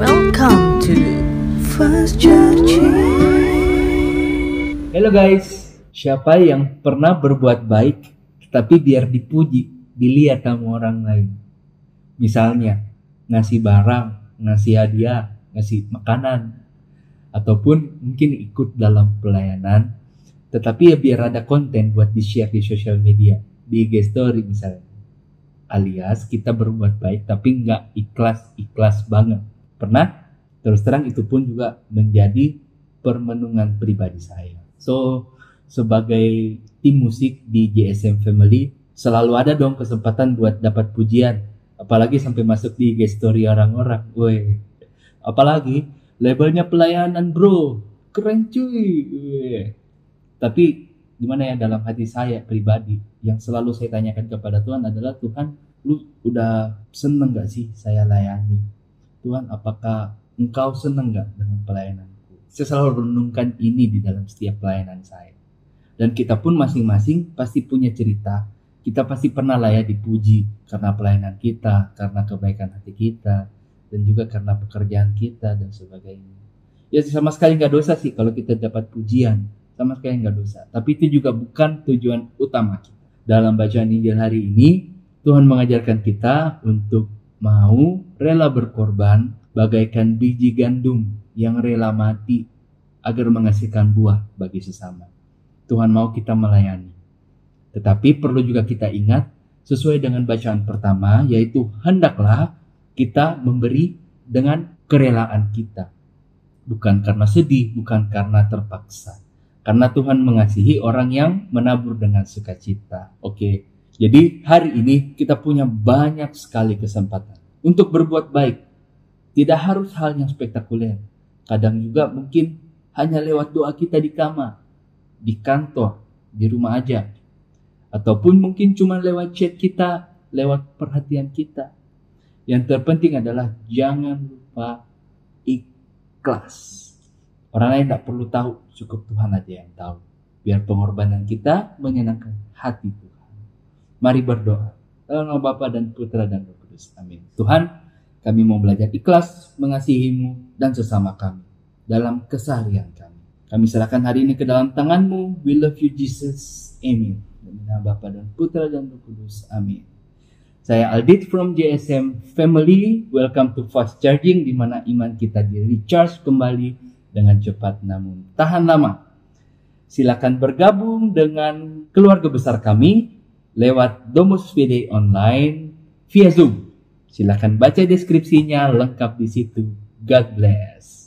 Welcome to First Judging. Halo guys, siapa yang pernah berbuat baik tapi biar dipuji, dilihat sama orang lain? Misalnya, ngasih barang, ngasih hadiah, ngasih makanan, ataupun mungkin ikut dalam pelayanan, tetapi ya biar ada konten buat di-share di sosial media, di IG story misalnya. Alias kita berbuat baik tapi nggak ikhlas-ikhlas banget. Pernah? Terus terang itu pun juga menjadi permenungan pribadi saya. So, sebagai tim musik di JSM Family, selalu ada dong kesempatan buat dapat pujian. Apalagi sampai masuk di IG story orang-orang. Woi, apalagi labelnya pelayanan bro. Keren cuy. Weh. Tapi gimana ya dalam hati saya pribadi yang selalu saya tanyakan kepada Tuhan adalah Tuhan lu udah seneng gak sih saya layani Tuhan apakah engkau senang nggak dengan pelayananku? Saya selalu renungkan ini di dalam setiap pelayanan saya. Dan kita pun masing-masing pasti punya cerita. Kita pasti pernah lah ya dipuji karena pelayanan kita, karena kebaikan hati kita, dan juga karena pekerjaan kita dan sebagainya. Ya sama sekali nggak dosa sih kalau kita dapat pujian, sama sekali nggak dosa. Tapi itu juga bukan tujuan utama kita. Dalam bacaan Injil hari ini, Tuhan mengajarkan kita untuk mau rela berkorban bagaikan biji gandum yang rela mati agar menghasilkan buah bagi sesama. Tuhan mau kita melayani. Tetapi perlu juga kita ingat sesuai dengan bacaan pertama yaitu hendaklah kita memberi dengan kerelaan kita. Bukan karena sedih, bukan karena terpaksa. Karena Tuhan mengasihi orang yang menabur dengan sukacita. Oke, jadi hari ini kita punya banyak sekali kesempatan untuk berbuat baik. Tidak harus hal yang spektakuler. Kadang juga mungkin hanya lewat doa kita di kamar, di kantor, di rumah aja. Ataupun mungkin cuma lewat chat kita, lewat perhatian kita. Yang terpenting adalah jangan lupa ikhlas. Orang lain tidak perlu tahu, cukup Tuhan aja yang tahu. Biar pengorbanan kita menyenangkan hati Tuhan. Mari berdoa. Dalam nama Bapa dan Putra dan Roh Kudus. Amin. Tuhan, kami mau belajar ikhlas, mengasihimu, dan sesama kami. Dalam keseharian kami. Kami serahkan hari ini ke dalam tanganmu. We love you Jesus. Amin. Dalam nama Bapa dan Putra dan Roh Kudus. Amin. Saya Aldit from JSM Family. Welcome to Fast Charging di mana iman kita di recharge kembali dengan cepat namun tahan lama. Silakan bergabung dengan keluarga besar kami lewat Domus VD online via Zoom. Silahkan baca deskripsinya lengkap di situ. God bless.